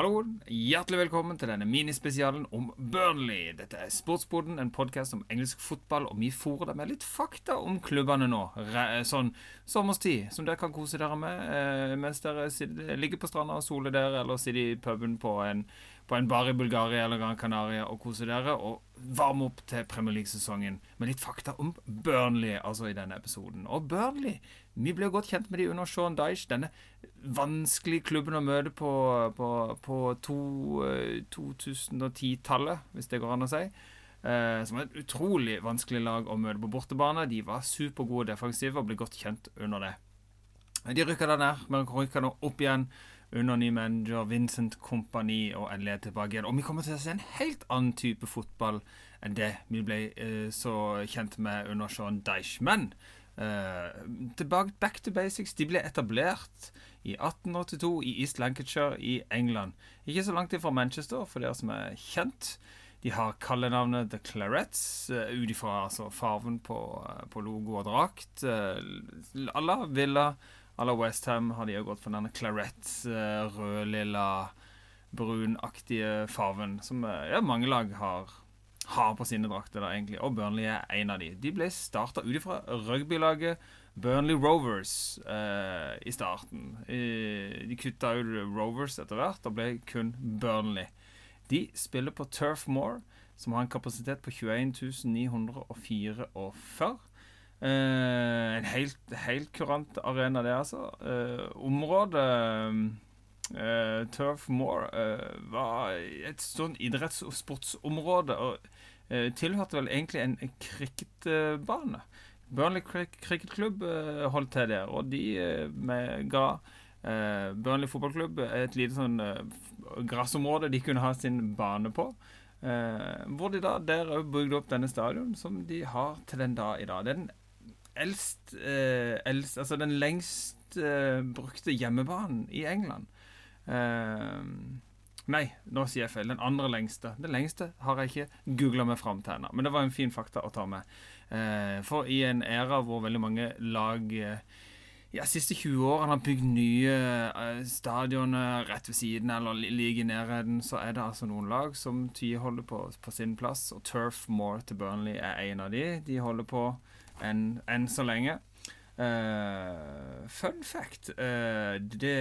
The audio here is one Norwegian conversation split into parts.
Hallo, hjertelig velkommen til denne minispesialen om Burnley. Dette er Sportsboden, en podkast om engelsk fotball, og vi fôrer deg med litt fakta om klubbene nå. Sånn sommerstid, som dere kan kose dere med eh, mens dere ligger på stranda og soler dere, eller sitter i puben på en, på en bar i Bulgaria eller Gran Canaria og kose dere, og varme opp til Premier League-sesongen med litt fakta om Burnley, altså i denne episoden. Og Burnley vi ble godt kjent med de under Sean Dyche, denne vanskelige klubben å møte på, på, på 2010-tallet, eh, hvis det går an å si. Eh, som et utrolig vanskelig lag å møte på bortebane. De var supergode defensive og ble godt kjent under det. De rykka der ned, men rykka nå opp igjen under ny manager Vincent Kompani og endelig er tilbake igjen. Og vi kommer til å se en helt annen type fotball enn det vi ble eh, så kjent med under Sean Deich. Men Uh, tilbake, back to basics. De ble etablert i 1882 i East Lancashire i England. Ikke så langt ifra Manchester, for dere som er kjent. De har kallenavnet The Clarets, uh, ut ifra altså, farven på, uh, på, logo og drakt. Alle Villa, alle Westham har de jo gått for denne Clarets, uh, rød, lilla, brunaktige farven, som ja, mange lag har har på sine drakter, da, egentlig. Og Burnley er en av de. De ble starta ut ifra rugbylaget Burnley Rovers eh, i starten. Eh, de kutta ut Rovers etter hvert og ble kun Burnley. De spiller på Turf Moor, som har en kapasitet på 21 944. Eh, en helt, helt kurant arena, det, altså. Eh, området Uh, Turf Moor uh, var et sånn idretts- og sportsområde og uh, tilhørte vel egentlig en cricketbane. Burnley Cricketklubb holdt til der, og de ga Burnley fotballklubb et lite sånn gressområde de kunne ha sin bane på. hvor de da der òg bygde opp denne stadion, som de har til den dag i dag. Det er den eldst, eldst Altså den lengst brukte hjemmebanen i England. Uh, nei, nå sier jeg feil. Den andre lengste. Den lengste har jeg ikke googla meg fram til ennå. Men det var en fin fakta å ta med. Uh, for i en æra hvor veldig mange lag uh, ja, siste 20 årene har bygd nye stadioner rett ved siden eller like i nærheten, så er det altså noen lag som tviholder på, på sin plass. Og Turf Moor til Burnley er en av de. De holder på enn en så lenge. Uh, fun fact uh, det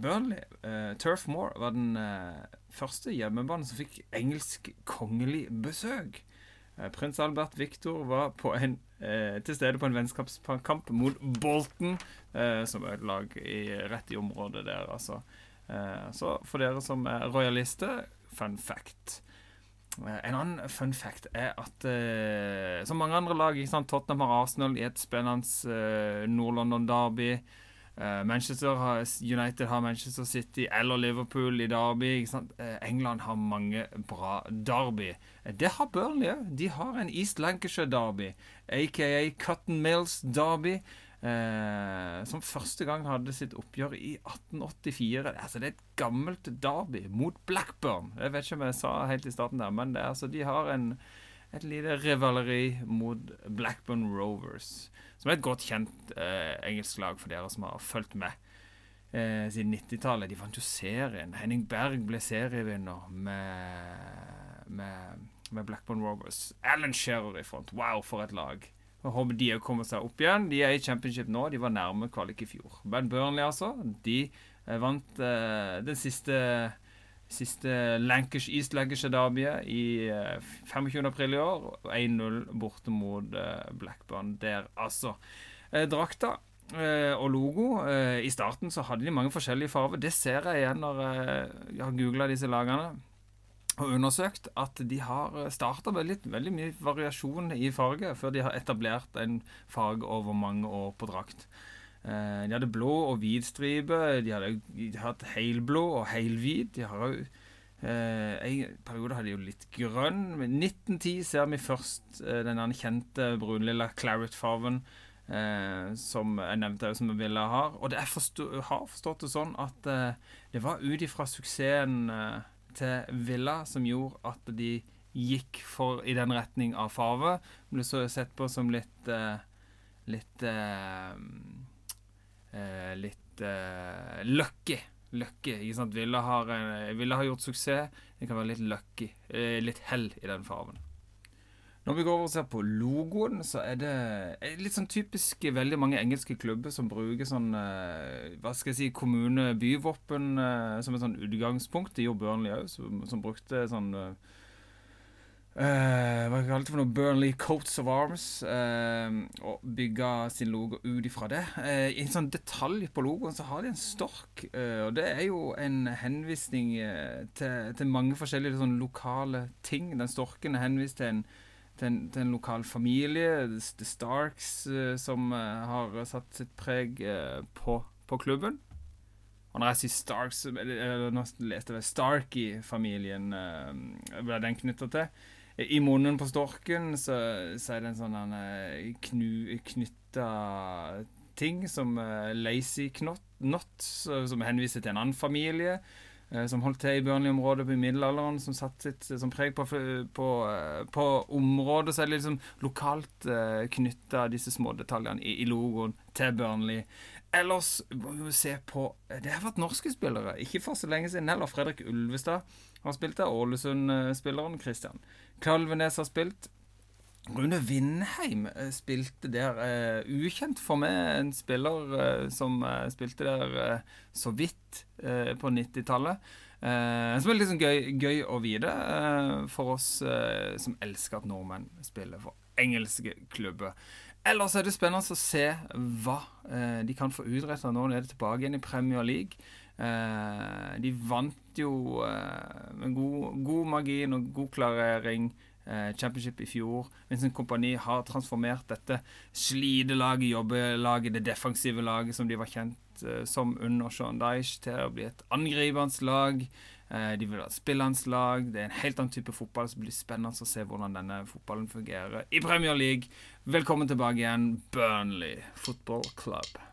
Burnley uh, Turf Moor var den første hjemmebanen som fikk engelsk kongelig besøk. Prins Albert Victor var en, til stede på en vennskapskamp mot Bolton, som er et lag i, rett i området der, altså. så for dere som er rojalister, fun fact. Eh, en annen fun fact er at uh, som mange andre lag sant, Tottenham har Arsenal i et spennende uh, Nord-London-derby. Uh, Manchester har, United har Manchester City eller Liverpool i derby. England har mange bra derby. Det har Burnley òg. De har en East Lancashire-derby, aka Cotton Mills derby. Eh, som første gang hadde sitt oppgjør i 1884. Altså, det er et gammelt derby mot Blackburn. Jeg vet ikke om jeg sa helt i starten der, men det, altså, de har en, et lite rivaleri mot Blackburn Rovers. Som er et godt kjent eh, engelsk lag for dere som har fulgt med eh, siden 90-tallet. De vant jo serien. Henning Berg ble serievinner med, med, med Blackburn Rovers. Alan Shearer i front. Wow, for et lag. Jeg håper de òg kommer seg opp igjen. De er i championship nå. De var nærme kvalik i fjor. Ben Burnley, altså. De eh, vant uh, den siste, siste Lancashire, East Lancashire-derbyet i uh, eh, 25. april i år. 1-0 borte mot uh, Blackburn der, altså. drakta og logo. I starten så hadde de mange forskjellige farger. Det ser jeg igjen når jeg har googla disse lagene og undersøkt at de har starta med litt, veldig mye variasjon i farget før de har etablert en farge over mange år på drakt. Eh, de hadde blå og hvit stripe. De hadde, de hatt helblå og helhvit. De har òg eh, En periode hadde de jo litt grønn. Men 1910 ser vi først eh, den kjente brunlilla claret-fargen. Eh, som jeg nevnte som Villa har. Og det er forstå, har forstått det sånn at eh, det var ut ifra suksessen eh, til Villa som gjorde at de gikk for i den retning av farve. Ble så sett på som litt uh, Litt uh, uh, lucky, lucky. ikke sant? Villa har, Villa har gjort suksess. Det kan være litt lucky. Litt hell i den farven. Når vi går over og ser på logoen, så er det litt sånn typisk veldig mange engelske klubber som bruker sånn Hva skal jeg si kommune-byvåpen som et sånn utgangspunkt. Det gjorde Burnley òg, som, som, brukte sånn Uh, hva kalte det for noe? Burnley Coats of Arms. Uh, og bygga sin logo ut ifra det. Uh, I en sånn detalj på logoen så har de en stork. og det er jo en henvisning til, til, mange forskjellige sånn, lokale ting. Den storken er henvist til en, til en, til en lokal familie, The Starks, som har satt sitt preg på, på klubben. Og når jeg sier Starks, eller, nå leste jeg Starkey-familien, ble den knytta til. I munnen på storken så, så er det en sånn knu, knytta ting som lazy knot, not, som henviser til en annen familie. Uh, som holdt til i Burnley-området på middelalderen, som satte sitt som preg på, på, uh, på området. Så er det liksom lokalt eh, knytta disse smådetaljene i, i logoen til Burnley. Ellers må vi se på Det har vært norske spillere. Ikke for så lenge siden heller. Fredrik Ulvestad har spilt der. Ålesund-spilleren Christian Kalvenes har spilt. Rune Vindheim eh, spilte der. Uh, ukjent for meg, en spiller uh, som spilte der så vidt på 90-tallet. som er litt sånn gøy, gøy å vite for oss som elsker at nordmenn spiller for engelske klubber. Ellers er det spennende å se hva de kan få utretta nå når de er tilbake igjen i Premier League. De vant jo med god, god margin og god klarering championship i fjor. Vincent Kompani har transformert dette slidelaget, jobbelaget, det defensive laget som de var kjent som under Sean Dyche, til å bli et angripende lag. De vil ha spillende lag. Det er en helt annen type fotball. som blir spennende å se hvordan denne fotballen fungerer i Premier League. Velkommen tilbake igjen, Burnley Football Club.